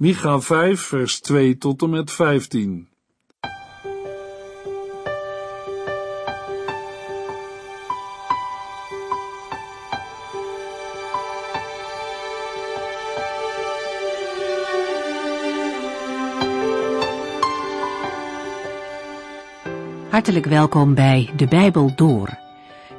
Micha 5, vers 2 tot en met 15. Hartelijk welkom bij De Bijbel Door.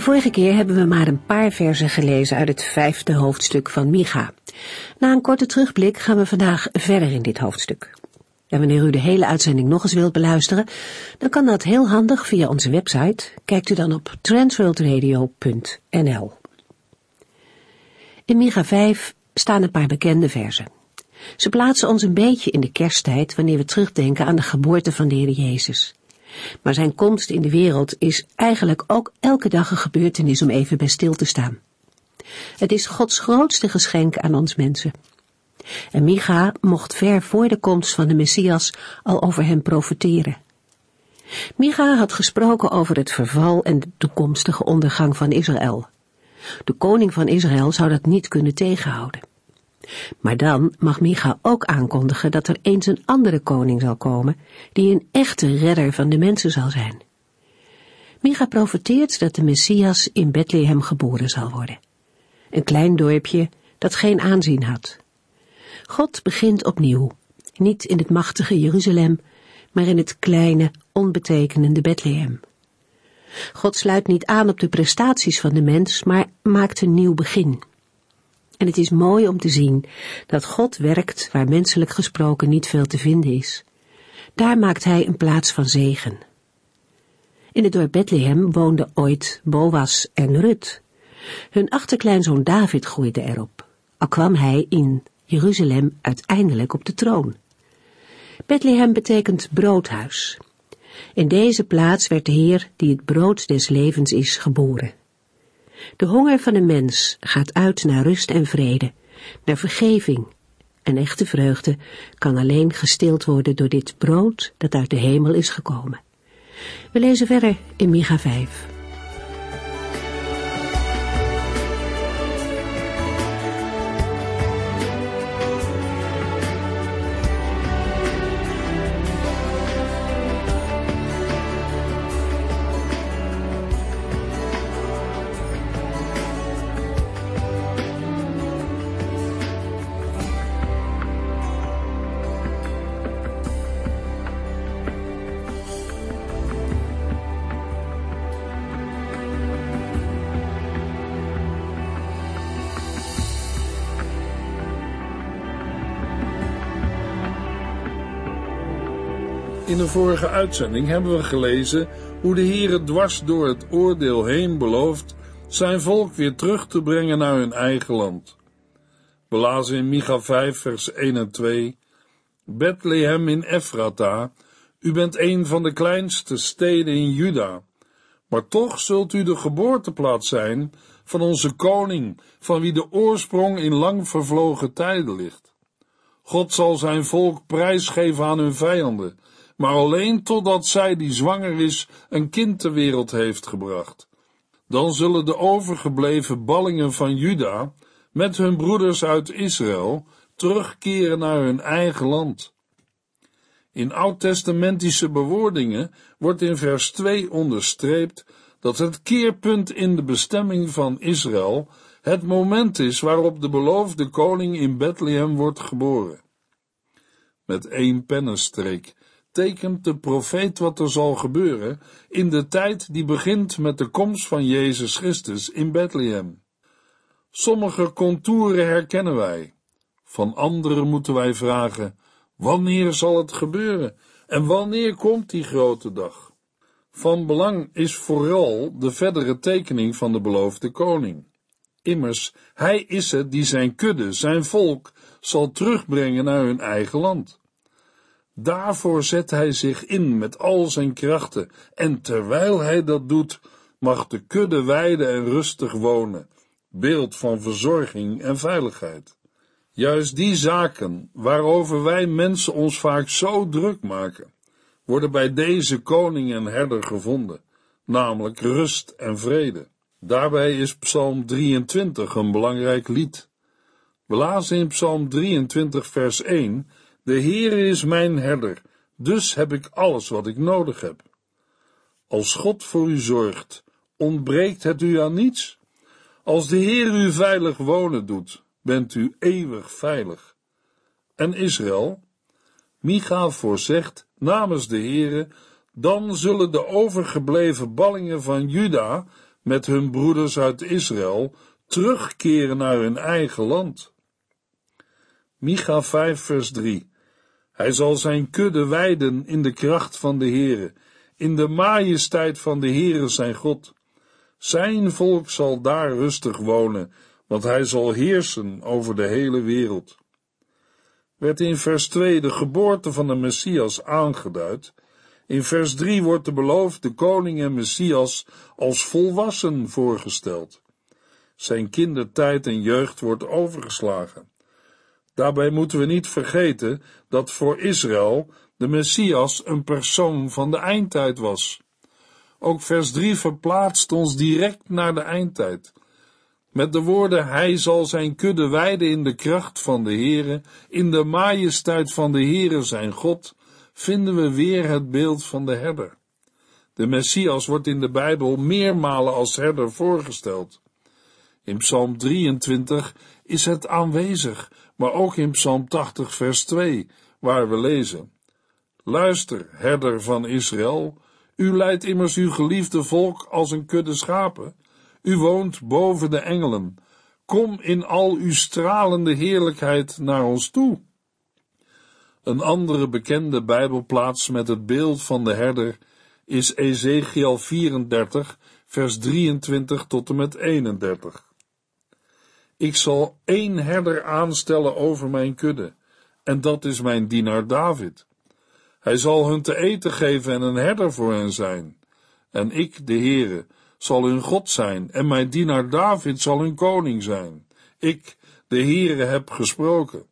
De vorige keer hebben we maar een paar versen gelezen uit het vijfde hoofdstuk van Micha. Na een korte terugblik gaan we vandaag verder in dit hoofdstuk. En wanneer u de hele uitzending nog eens wilt beluisteren, dan kan dat heel handig via onze website. Kijkt u dan op transworldradio.nl. In Micha 5 staan een paar bekende versen. Ze plaatsen ons een beetje in de kersttijd wanneer we terugdenken aan de geboorte van de Heer Jezus. Maar zijn komst in de wereld is eigenlijk ook elke dag een gebeurtenis om even bij stil te staan. Het is Gods grootste geschenk aan ons mensen. En Micha mocht ver voor de komst van de Messias al over hem profeteren. Micha had gesproken over het verval en de toekomstige ondergang van Israël. De koning van Israël zou dat niet kunnen tegenhouden. Maar dan mag Micha ook aankondigen dat er eens een andere koning zal komen, die een echte redder van de mensen zal zijn. Micha profeteert dat de Messias in Bethlehem geboren zal worden. Een klein dorpje dat geen aanzien had. God begint opnieuw, niet in het machtige Jeruzalem, maar in het kleine, onbetekenende Bethlehem. God sluit niet aan op de prestaties van de mens, maar maakt een nieuw begin. En het is mooi om te zien dat God werkt waar menselijk gesproken niet veel te vinden is. Daar maakt hij een plaats van zegen. In het dorp Bethlehem woonden ooit Boas en Rut. Hun achterkleinzoon David groeide erop, al kwam hij in Jeruzalem uiteindelijk op de troon. Bethlehem betekent broodhuis. In deze plaats werd de Heer, die het brood des levens is, geboren. De honger van een mens gaat uit naar rust en vrede, naar vergeving. En echte vreugde kan alleen gestild worden door dit brood dat uit de hemel is gekomen. We lezen verder in Micha 5. Vorige uitzending hebben we gelezen hoe de Heere dwars door het oordeel heen belooft zijn volk weer terug te brengen naar hun eigen land. We in Micha 5 vers 1 en 2 Bethlehem in Ephrata, u bent een van de kleinste steden in Juda, maar toch zult u de geboorteplaats zijn van onze koning, van wie de oorsprong in lang vervlogen tijden ligt. God zal zijn volk prijsgeven aan hun vijanden, maar alleen totdat zij die zwanger is een kind ter wereld heeft gebracht. Dan zullen de overgebleven ballingen van Juda met hun broeders uit Israël terugkeren naar hun eigen land. In oud-testamentische bewoordingen wordt in vers 2 onderstreept dat het keerpunt in de bestemming van Israël het moment is waarop de beloofde koning in Bethlehem wordt geboren. Met één pennenstreek tekent de profeet wat er zal gebeuren in de tijd die begint met de komst van Jezus Christus in Bethlehem. Sommige contouren herkennen wij, van anderen moeten wij vragen, wanneer zal het gebeuren en wanneer komt die grote dag? Van belang is vooral de verdere tekening van de beloofde koning. Immers, hij is het die zijn kudde, zijn volk, zal terugbrengen naar hun eigen land. Daarvoor zet hij zich in met al zijn krachten, en terwijl hij dat doet, mag de kudde weiden en rustig wonen, beeld van verzorging en veiligheid. Juist die zaken, waarover wij mensen ons vaak zo druk maken, worden bij deze koning en herder gevonden, namelijk rust en vrede. Daarbij is Psalm 23 een belangrijk lied. We in Psalm 23 vers 1, De Heere is mijn herder, dus heb ik alles wat ik nodig heb. Als God voor u zorgt, ontbreekt het u aan niets. Als de Heer u veilig wonen doet, bent u eeuwig veilig. En Israël? Micha voorzegt namens de Heere, dan zullen de overgebleven ballingen van Juda met hun broeders uit Israël terugkeren naar hun eigen land. Micha 5 vers 3 Hij zal zijn kudde weiden in de kracht van de Heere, in de majesteit van de Heere zijn God. Zijn volk zal daar rustig wonen, want hij zal heersen over de hele wereld. Werd in vers 2 de geboorte van de Messias aangeduid. In vers 3 wordt de beloofde koning en Messias als volwassen voorgesteld. Zijn kindertijd en jeugd wordt overgeslagen. Daarbij moeten we niet vergeten dat voor Israël de Messias een persoon van de eindtijd was. Ook vers 3 verplaatst ons direct naar de eindtijd. Met de woorden, hij zal zijn kudde weiden in de kracht van de Heere, in de majesteit van de Heere zijn God, vinden we weer het beeld van de herder. De Messias wordt in de Bijbel meermalen als herder voorgesteld. In Psalm 23 is het aanwezig, maar ook in Psalm 80 vers 2, waar we lezen. Luister, herder van Israël, u leidt immers uw geliefde volk als een kudde schapen. U woont boven de engelen. Kom in al uw stralende heerlijkheid naar ons toe. Een andere bekende Bijbelplaats met het beeld van de herder is Ezekiel 34, vers 23 tot en met 31. Ik zal één herder aanstellen over mijn kudde, en dat is mijn dienaar David. Hij zal hun te eten geven en een herder voor hen zijn. En ik, de Heere, zal hun God zijn, en mijn dienaar David zal hun koning zijn. Ik, de Heere, heb gesproken.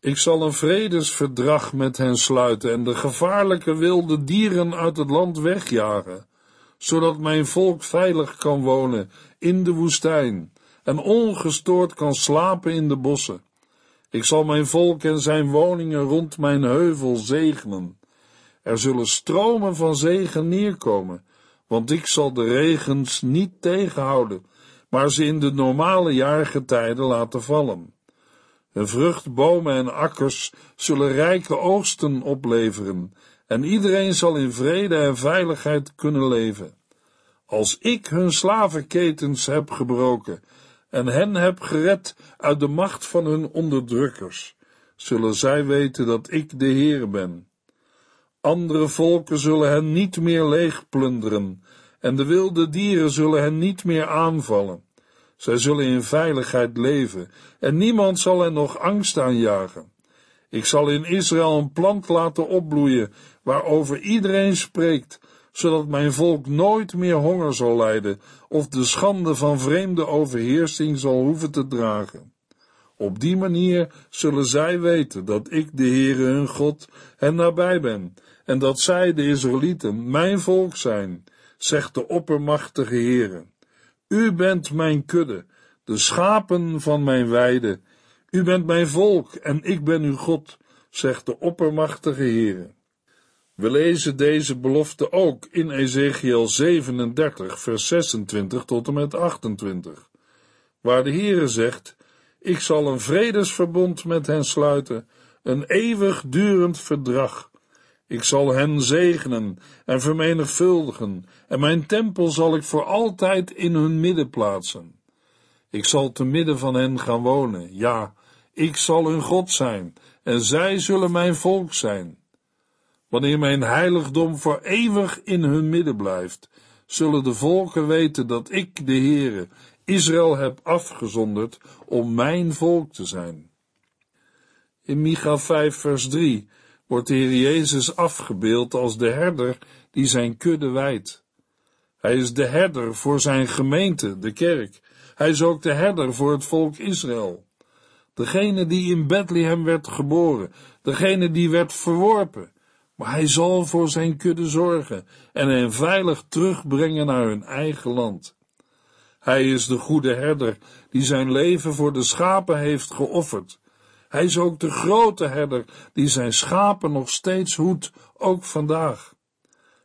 Ik zal een vredesverdrag met hen sluiten en de gevaarlijke wilde dieren uit het land wegjagen, zodat mijn volk veilig kan wonen in de woestijn en ongestoord kan slapen in de bossen. Ik zal mijn volk en zijn woningen rond mijn heuvel zegenen. Er zullen stromen van zegen neerkomen, want ik zal de regens niet tegenhouden, maar ze in de normale jaargetijden laten vallen. Hun vruchtbomen en akkers zullen rijke oogsten opleveren, en iedereen zal in vrede en veiligheid kunnen leven. Als ik hun slavenketens heb gebroken en hen heb gered uit de macht van hun onderdrukkers, zullen zij weten dat ik de Heer ben. Andere volken zullen hen niet meer leegplunderen, en de wilde dieren zullen hen niet meer aanvallen. Zij zullen in veiligheid leven, en niemand zal hen nog angst aanjagen. Ik zal in Israël een plant laten opbloeien, waarover iedereen spreekt, zodat mijn volk nooit meer honger zal lijden, of de schande van vreemde overheersing zal hoeven te dragen. Op die manier zullen zij weten dat ik, de Heere hun God, hen nabij ben, en dat zij, de Israëlieten, mijn volk zijn, zegt de oppermachtige Heere. U bent mijn kudde, de schapen van mijn weide. U bent mijn volk en ik ben uw God, zegt de oppermachtige Heere. We lezen deze belofte ook in Ezekiel 37, vers 26 tot en met 28, waar de Heere zegt, ik zal een vredesverbond met hen sluiten, een eeuwig durend verdrag. Ik zal hen zegenen en vermenigvuldigen, en mijn tempel zal ik voor altijd in hun midden plaatsen. Ik zal te midden van hen gaan wonen, ja, ik zal hun God zijn, en zij zullen mijn volk zijn. Wanneer mijn heiligdom voor eeuwig in hun midden blijft, zullen de volken weten dat ik, de Heere, Israël heb afgezonderd om mijn volk te zijn. In Micha 5 vers 3 wordt de Heer Jezus afgebeeld als de herder die zijn kudde wijdt. Hij is de herder voor zijn gemeente, de kerk. Hij is ook de herder voor het volk Israël. Degene die in Bethlehem werd geboren, degene die werd verworpen. Maar hij zal voor zijn kudde zorgen en hen veilig terugbrengen naar hun eigen land. Hij is de goede herder die zijn leven voor de schapen heeft geofferd. Hij is ook de grote herder die zijn schapen nog steeds hoedt, ook vandaag.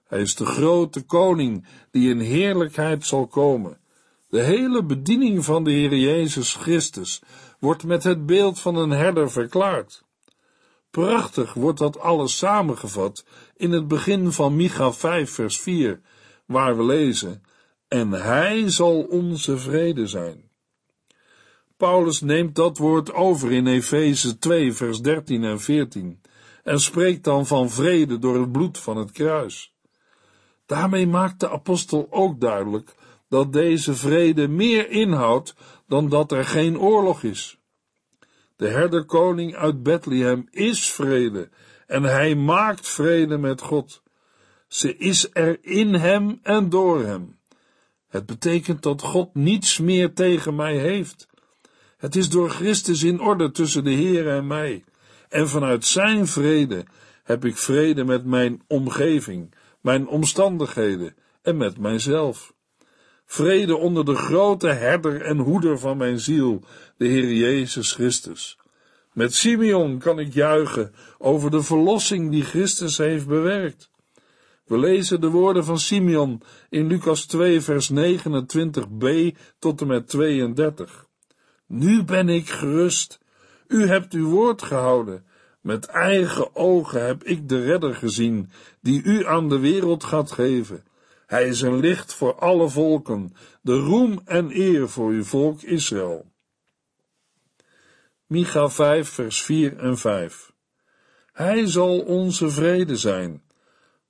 Hij is de grote koning die in heerlijkheid zal komen. De hele bediening van de Heer Jezus Christus wordt met het beeld van een herder verklaard. Prachtig wordt dat alles samengevat in het begin van Micha 5 vers 4, waar we lezen, en hij zal onze vrede zijn. Paulus neemt dat woord over in Efeze 2 vers 13 en 14 en spreekt dan van vrede door het bloed van het kruis. Daarmee maakt de apostel ook duidelijk dat deze vrede meer inhoudt dan dat er geen oorlog is. De herderkoning uit Bethlehem is vrede en hij maakt vrede met God. Ze is er in hem en door hem. Het betekent dat God niets meer tegen mij heeft. Het is door Christus in orde tussen de Heer en mij. En vanuit zijn vrede heb ik vrede met mijn omgeving, mijn omstandigheden en met mijzelf. Vrede onder de grote herder en hoeder van mijn ziel, de Heer Jezus Christus. Met Simeon kan ik juichen over de verlossing die Christus heeft bewerkt. We lezen de woorden van Simeon in Lucas 2, vers 29b tot en met 32. Nu ben ik gerust. U hebt uw woord gehouden. Met eigen ogen heb ik de redder gezien, die u aan de wereld gaat geven. Hij is een licht voor alle volken, de roem en eer voor uw volk Israël. Micha 5, vers 4 en 5. Hij zal onze vrede zijn.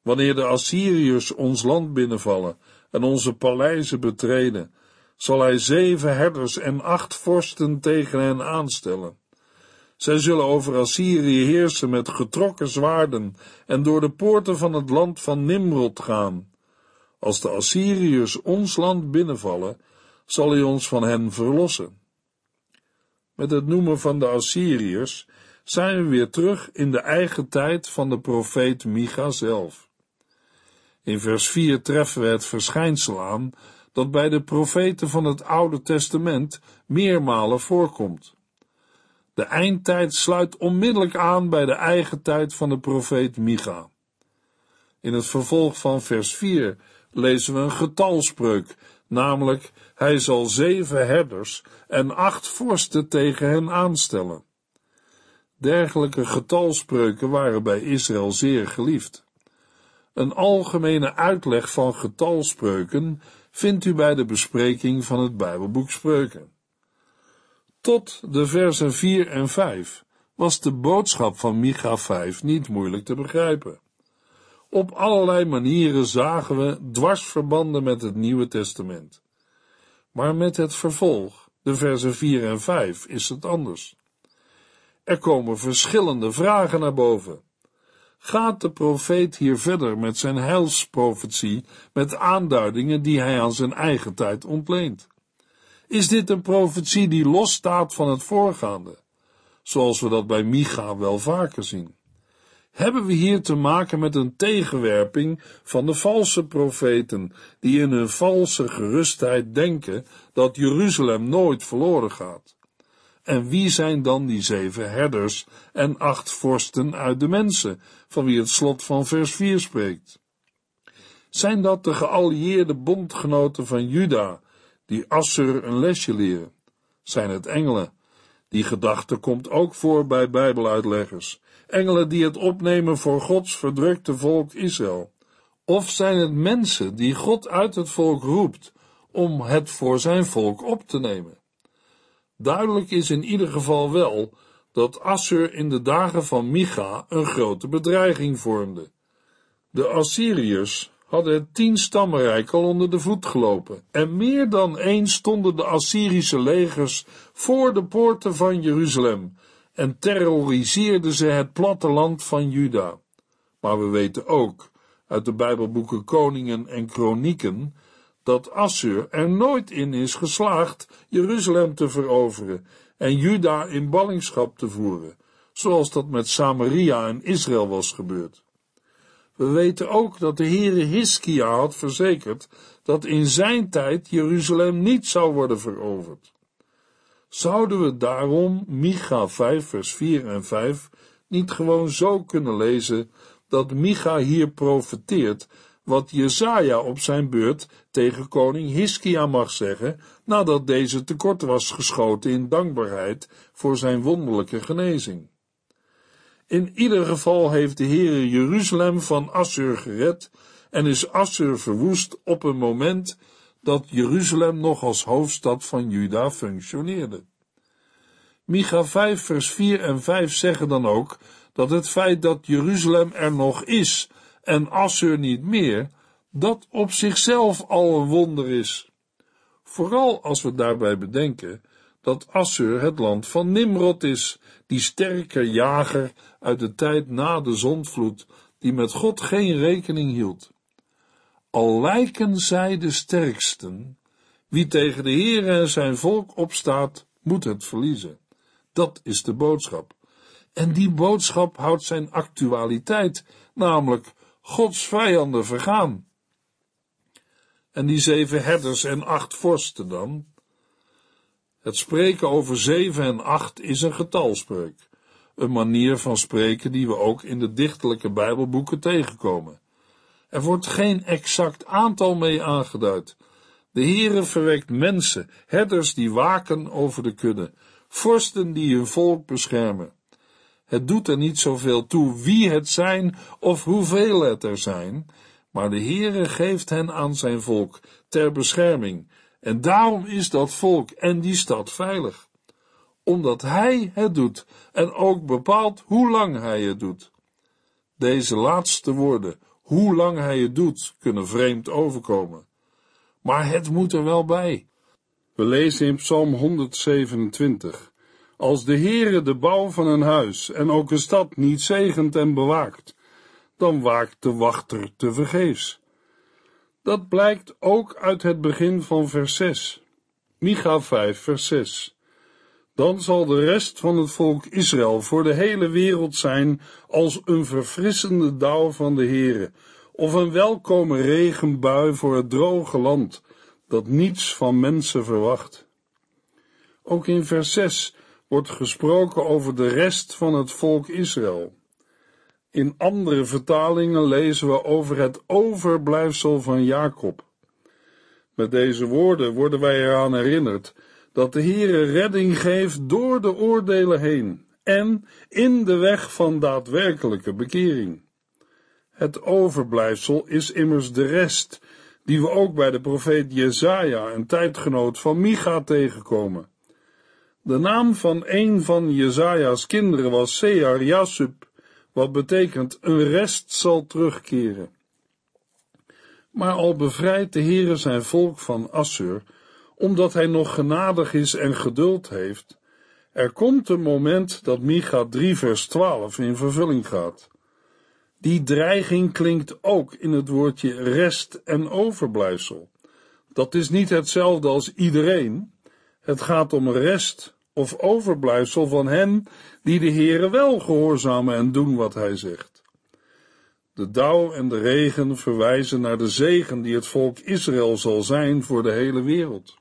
Wanneer de Assyriërs ons land binnenvallen en onze paleizen betreden, zal hij zeven herders en acht vorsten tegen hen aanstellen. Zij zullen over Assyrië heersen met getrokken zwaarden en door de poorten van het land van Nimrod gaan. Als de Assyriërs ons land binnenvallen, zal hij ons van hen verlossen. Met het noemen van de Assyriërs zijn we weer terug in de eigen tijd van de profeet Micha zelf. In vers 4 treffen we het verschijnsel aan dat bij de profeten van het Oude Testament meermalen voorkomt. De eindtijd sluit onmiddellijk aan bij de eigen tijd van de profeet Micha. In het vervolg van vers 4 lezen we een getalspreuk, namelijk hij zal zeven herders en acht vorsten tegen hen aanstellen. Dergelijke getalspreuken waren bij Israël zeer geliefd. Een algemene uitleg van getalspreuken vindt u bij de bespreking van het Bijbelboek Spreuken. Tot de versen 4 en 5 was de boodschap van Micha 5 niet moeilijk te begrijpen. Op allerlei manieren zagen we dwarsverbanden met het Nieuwe Testament. Maar met het vervolg, de versen 4 en 5, is het anders. Er komen verschillende vragen naar boven. Gaat de profeet hier verder met zijn heilsprofetie, met aanduidingen die hij aan zijn eigen tijd ontleent? Is dit een profetie die losstaat van het voorgaande, zoals we dat bij Micha wel vaker zien? Hebben we hier te maken met een tegenwerping van de valse profeten, die in hun valse gerustheid denken dat Jeruzalem nooit verloren gaat. En wie zijn dan die zeven herders en acht vorsten uit de mensen, van wie het slot van vers 4 spreekt? Zijn dat de geallieerde bondgenoten van Juda, die Assur een lesje leren? Zijn het engelen? Die gedachte komt ook voor bij Bijbeluitleggers engelen die het opnemen voor Gods verdrukte volk Israël? Of zijn het mensen die God uit het volk roept om het voor zijn volk op te nemen? Duidelijk is in ieder geval wel dat Assur in de dagen van Micha een grote bedreiging vormde. De Assyriërs hadden het tien stammenrijk al onder de voet gelopen en meer dan eens stonden de Assyrische legers voor de poorten van Jeruzalem en terroriseerden ze het platteland van Juda. Maar we weten ook uit de Bijbelboeken Koningen en Kronieken dat Assur er nooit in is geslaagd Jeruzalem te veroveren en Juda in ballingschap te voeren, zoals dat met Samaria en Israël was gebeurd. We weten ook dat de Heere Hiskia had verzekerd dat in zijn tijd Jeruzalem niet zou worden veroverd. Zouden we daarom Micha 5 vers 4 en 5 niet gewoon zo kunnen lezen dat Micha hier profeteert wat Jezaja op zijn beurt tegen koning Hiskia mag zeggen, nadat deze tekort was geschoten in dankbaarheid voor zijn wonderlijke genezing. In ieder geval heeft de Heere Jeruzalem van Assur gered en is Assur verwoest op een moment dat Jeruzalem nog als hoofdstad van Juda functioneerde. Micha 5 vers 4 en 5 zeggen dan ook dat het feit dat Jeruzalem er nog is en Assur niet meer, dat op zichzelf al een wonder is. Vooral als we daarbij bedenken dat Assur het land van Nimrod is, die sterke jager uit de tijd na de zondvloed, die met God geen rekening hield. Al lijken zij de sterksten, wie tegen de Heer en zijn volk opstaat, moet het verliezen. Dat is de boodschap. En die boodschap houdt zijn actualiteit, namelijk Gods vijanden vergaan. En die zeven herders en acht vorsten dan? Het spreken over zeven en acht is een getalspreuk, een manier van spreken die we ook in de dichtelijke Bijbelboeken tegenkomen. Er wordt geen exact aantal mee aangeduid. De Heere verwekt mensen, herders die waken over de kudde, vorsten die hun volk beschermen. Het doet er niet zoveel toe wie het zijn of hoeveel het er zijn, maar de Heere geeft hen aan zijn volk ter bescherming, en daarom is dat volk en die stad veilig. Omdat hij het doet en ook bepaalt hoe lang hij het doet. Deze laatste woorden, hoe lang hij het doet, kunnen vreemd overkomen. Maar het moet er wel bij. We lezen in Psalm 127. Als de Heere de bouw van een huis en ook een stad niet zegent en bewaakt, dan waakt de wachter te vergeefs. Dat blijkt ook uit het begin van vers 6. Micha 5, vers 6. Dan zal de rest van het volk Israël voor de hele wereld zijn als een verfrissende dauw van de Heere, of een welkome regenbui voor het droge land, dat niets van mensen verwacht. Ook in vers 6 wordt gesproken over de rest van het volk Israël. In andere vertalingen lezen we over het overblijfsel van Jacob. Met deze woorden worden wij eraan herinnerd dat de Heere redding geeft door de oordelen heen en in de weg van daadwerkelijke bekering. Het overblijfsel is immers de rest, die we ook bij de profeet Jezaja, een tijdgenoot van Micha, tegenkomen. De naam van een van Jezaja's kinderen was Sear Jasub, wat betekent een rest zal terugkeren. Maar al bevrijdt de Heere zijn volk van Assur, omdat hij nog genadig is en geduld heeft, er komt een moment dat Micha 3 vers 12 in vervulling gaat. Die dreiging klinkt ook in het woordje rest en overblijfsel. Dat is niet hetzelfde als iedereen. Het gaat om rest of overblijfsel van hen die de Heere wel gehoorzamen en doen wat hij zegt. De dauw en de regen verwijzen naar de zegen die het volk Israël zal zijn voor de hele wereld.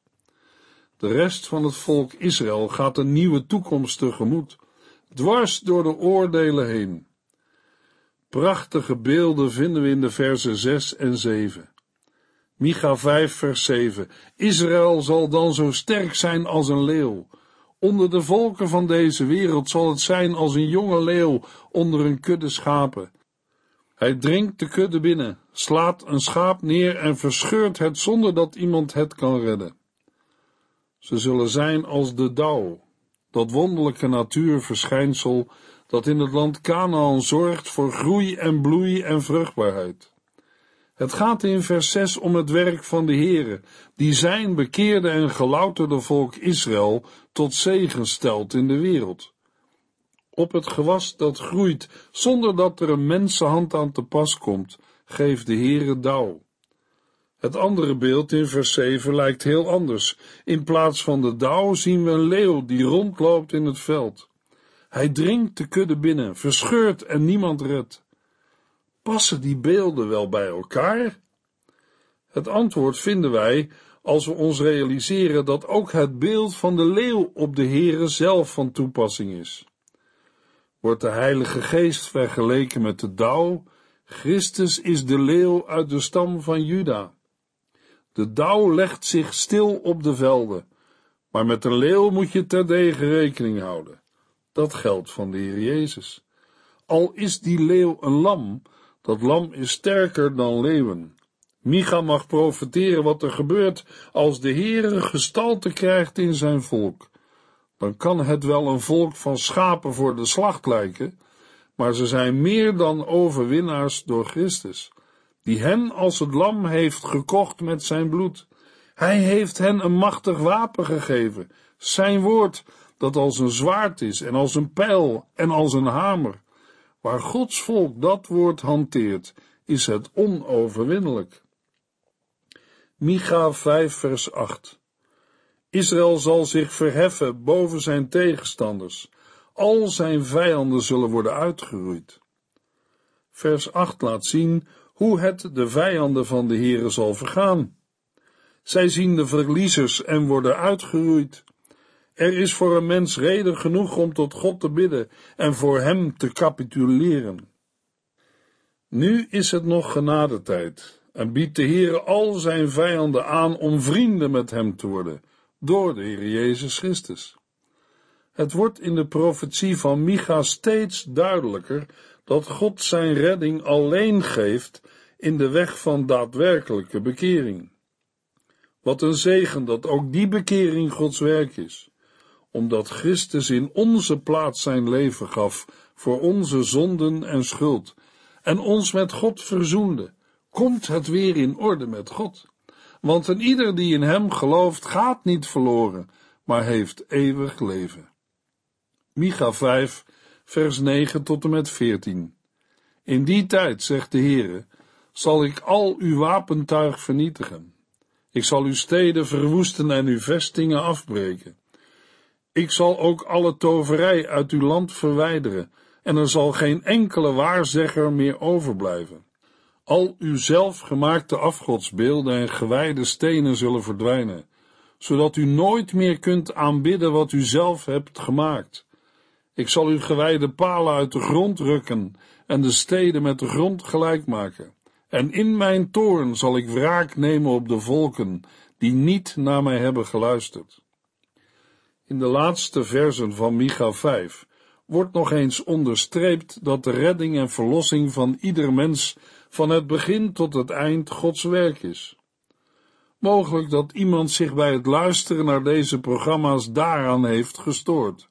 De rest van het volk Israël gaat een nieuwe toekomst tegemoet, dwars door de oordelen heen. Prachtige beelden vinden we in de versen 6 en 7. Micha 5 vers 7. Israël zal dan zo sterk zijn als een leeuw. Onder de volken van deze wereld zal het zijn als een jonge leeuw onder een kudde schapen. Hij dringt de kudde binnen, slaat een schaap neer en verscheurt het zonder dat iemand het kan redden. Ze zullen zijn als de dauw, dat wonderlijke natuurverschijnsel dat in het land Canaan zorgt voor groei en bloei en vruchtbaarheid. Het gaat in vers 6 om het werk van de Heere, die zijn bekeerde en gelouterde volk Israël tot zegen stelt in de wereld. Op het gewas dat groeit, zonder dat er een mensenhand aan te pas komt, geeft de Heere dauw. Het andere beeld in vers 7 lijkt heel anders. In plaats van de dauw zien we een leeuw die rondloopt in het veld. Hij dringt de kudde binnen, verscheurt en niemand redt. Passen die beelden wel bij elkaar? Het antwoord vinden wij als we ons realiseren dat ook het beeld van de leeuw op de Heere zelf van toepassing is. Wordt de Heilige Geest vergeleken met de dauw, Christus is de leeuw uit de stam van Juda. De dauw legt zich stil op de velden, maar met de leeuw moet je terdege rekening houden. Dat geldt van de Heer Jezus. Al is die leeuw een lam, dat lam is sterker dan leeuwen. Micha mag profiteren wat er gebeurt als de Heere gestalte krijgt in zijn volk. Dan kan het wel een volk van schapen voor de slacht lijken, maar ze zijn meer dan overwinnaars door Christus, die hen als het lam heeft gekocht met zijn bloed. Hij heeft hen een machtig wapen gegeven, zijn woord, dat als een zwaard is en als een pijl en als een hamer. Waar Gods volk dat woord hanteert, is het onoverwinnelijk. Micha 5 vers 8 Israël zal zich verheffen boven zijn tegenstanders. Al zijn vijanden zullen worden uitgeroeid. Vers 8 laat zien hoe het de vijanden van de Heere zal vergaan. Zij zien de verliezers en worden uitgeroeid. Er is voor een mens reden genoeg om tot God te bidden en voor hem te capituleren. Nu is het nog genadetijd en biedt de Heer al zijn vijanden aan om vrienden met hem te worden, door de Heer Jezus Christus. Het wordt in de profetie van Micha steeds duidelijker dat God zijn redding alleen geeft in de weg van daadwerkelijke bekering. Wat een zegen dat ook die bekering Gods werk is omdat Christus in onze plaats zijn leven gaf voor onze zonden en schuld en ons met God verzoende, komt het weer in orde met God. Want een ieder die in hem gelooft gaat niet verloren, maar heeft eeuwig leven. Micha 5, vers 9 tot en met 14. In die tijd, zegt de Heere, zal ik al uw wapentuig vernietigen. Ik zal uw steden verwoesten en uw vestingen afbreken. Ik zal ook alle toverij uit uw land verwijderen, en er zal geen enkele waarzegger meer overblijven. Al uw zelfgemaakte afgodsbeelden en gewijde stenen zullen verdwijnen, zodat u nooit meer kunt aanbidden wat u zelf hebt gemaakt. Ik zal uw gewijde palen uit de grond rukken en de steden met de grond gelijk maken. En in mijn toorn zal ik wraak nemen op de volken die niet naar mij hebben geluisterd. In de laatste versen van Micha 5 wordt nog eens onderstreept dat de redding en verlossing van ieder mens van het begin tot het eind Gods werk is. Mogelijk dat iemand zich bij het luisteren naar deze programma's daaraan heeft gestoord.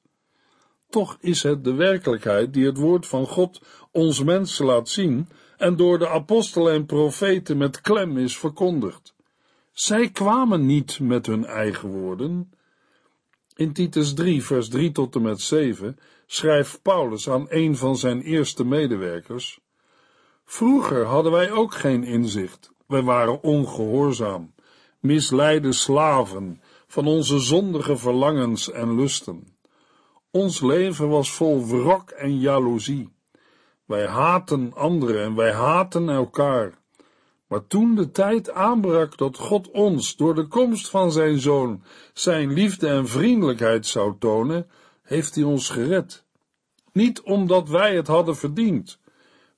Toch is het de werkelijkheid die het woord van God ons mensen laat zien en door de apostelen en profeten met klem is verkondigd. Zij kwamen niet met hun eigen woorden, in Titus 3, vers 3 tot en met 7 schrijft Paulus aan een van zijn eerste medewerkers: Vroeger hadden wij ook geen inzicht. Wij waren ongehoorzaam, misleide slaven van onze zondige verlangens en lusten. Ons leven was vol wrok en jaloezie. Wij haten anderen en wij haten elkaar. Maar toen de tijd aanbrak dat God ons door de komst van zijn zoon zijn liefde en vriendelijkheid zou tonen, heeft hij ons gered. Niet omdat wij het hadden verdiend,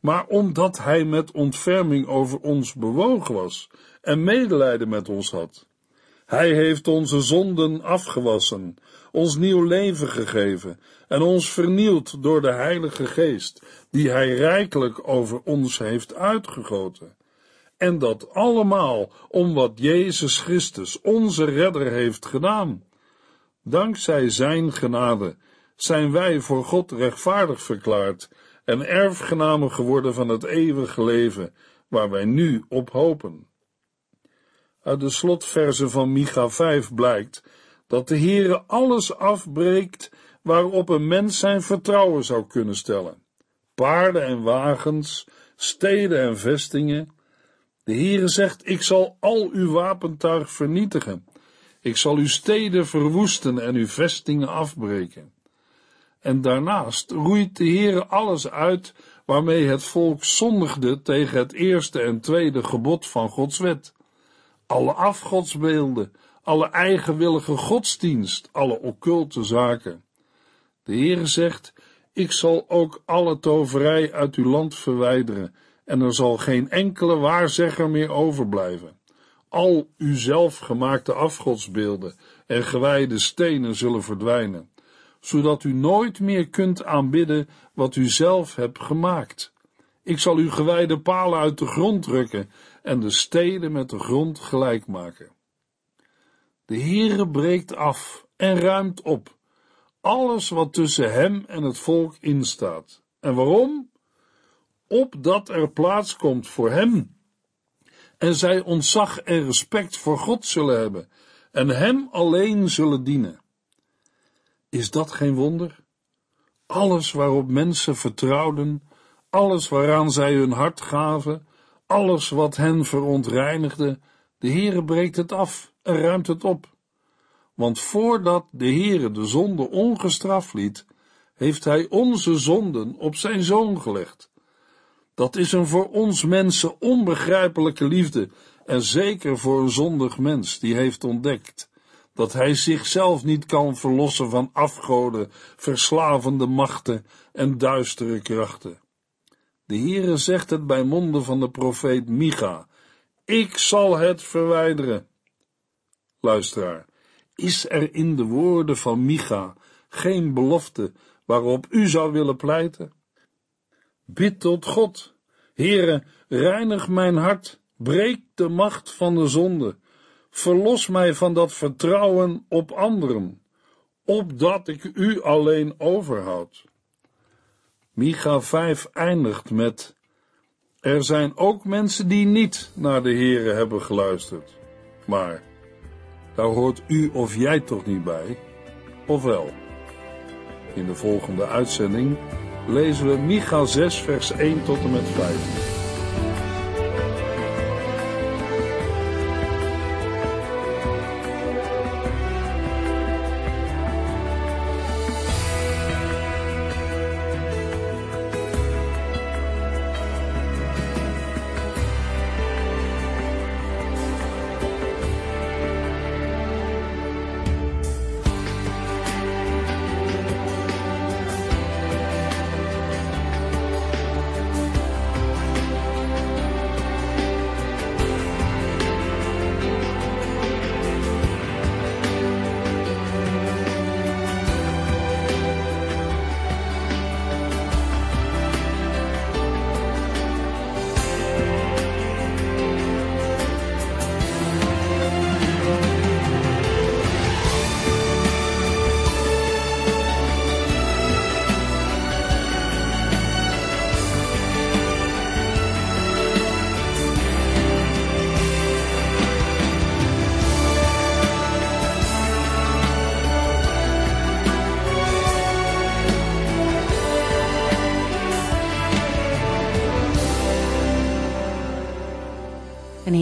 maar omdat hij met ontferming over ons bewogen was en medelijden met ons had. Hij heeft onze zonden afgewassen, ons nieuw leven gegeven en ons vernield door de Heilige Geest, die hij rijkelijk over ons heeft uitgegoten. En dat allemaal om wat Jezus Christus, onze redder, heeft gedaan. Dankzij zijn genade zijn wij voor God rechtvaardig verklaard en erfgenamen geworden van het eeuwige leven, waar wij nu op hopen. Uit de slotverzen van Micha 5 blijkt dat de Heere alles afbreekt waarop een mens zijn vertrouwen zou kunnen stellen. Paarden en wagens, steden en vestingen. De Heere zegt, ik zal al uw wapentuig vernietigen. Ik zal uw steden verwoesten en uw vestingen afbreken. En daarnaast roeit de Heere alles uit waarmee het volk zondigde tegen het eerste en tweede gebod van Gods wet. Alle afgodsbeelden, alle eigenwillige godsdienst, alle occulte zaken. De Heere zegt, ik zal ook alle toverij uit uw land verwijderen, en er zal geen enkele waarzegger meer overblijven. Al uw zelfgemaakte afgodsbeelden en gewijde stenen zullen verdwijnen, zodat u nooit meer kunt aanbidden wat u zelf hebt gemaakt. Ik zal uw gewijde palen uit de grond rukken en de steden met de grond gelijk maken. De Heere breekt af en ruimt op alles wat tussen hem en het volk instaat. En waarom? Opdat er plaats komt voor hem. En zij ontzag en respect voor God zullen hebben en hem alleen zullen dienen. Is dat geen wonder? Alles waarop mensen vertrouwden, alles waaraan zij hun hart gaven, alles wat hen verontreinigde, de Heere breekt het af en ruimt het op. Want voordat de Heere de zonde ongestraft liet, heeft hij onze zonden op zijn zoon gelegd. Dat is een voor ons mensen onbegrijpelijke liefde en zeker voor een zondig mens die heeft ontdekt dat hij zichzelf niet kan verlossen van afgoden, verslavende machten en duistere krachten. De Heere zegt het bij monden van de profeet Micha, ik zal het verwijderen. Luisteraar, is er in de woorden van Micha geen belofte waarop u zou willen pleiten? Bid tot God, Heere, reinig mijn hart, breek de macht van de zonde, verlos mij van dat vertrouwen op anderen, opdat ik u alleen overhoud. Micha 5 eindigt met: Er zijn ook mensen die niet naar de Heere hebben geluisterd. Maar daar hoort u of jij toch niet bij? Of wel? In de volgende uitzending lezen we Micha 6 vers 1 tot en met 5.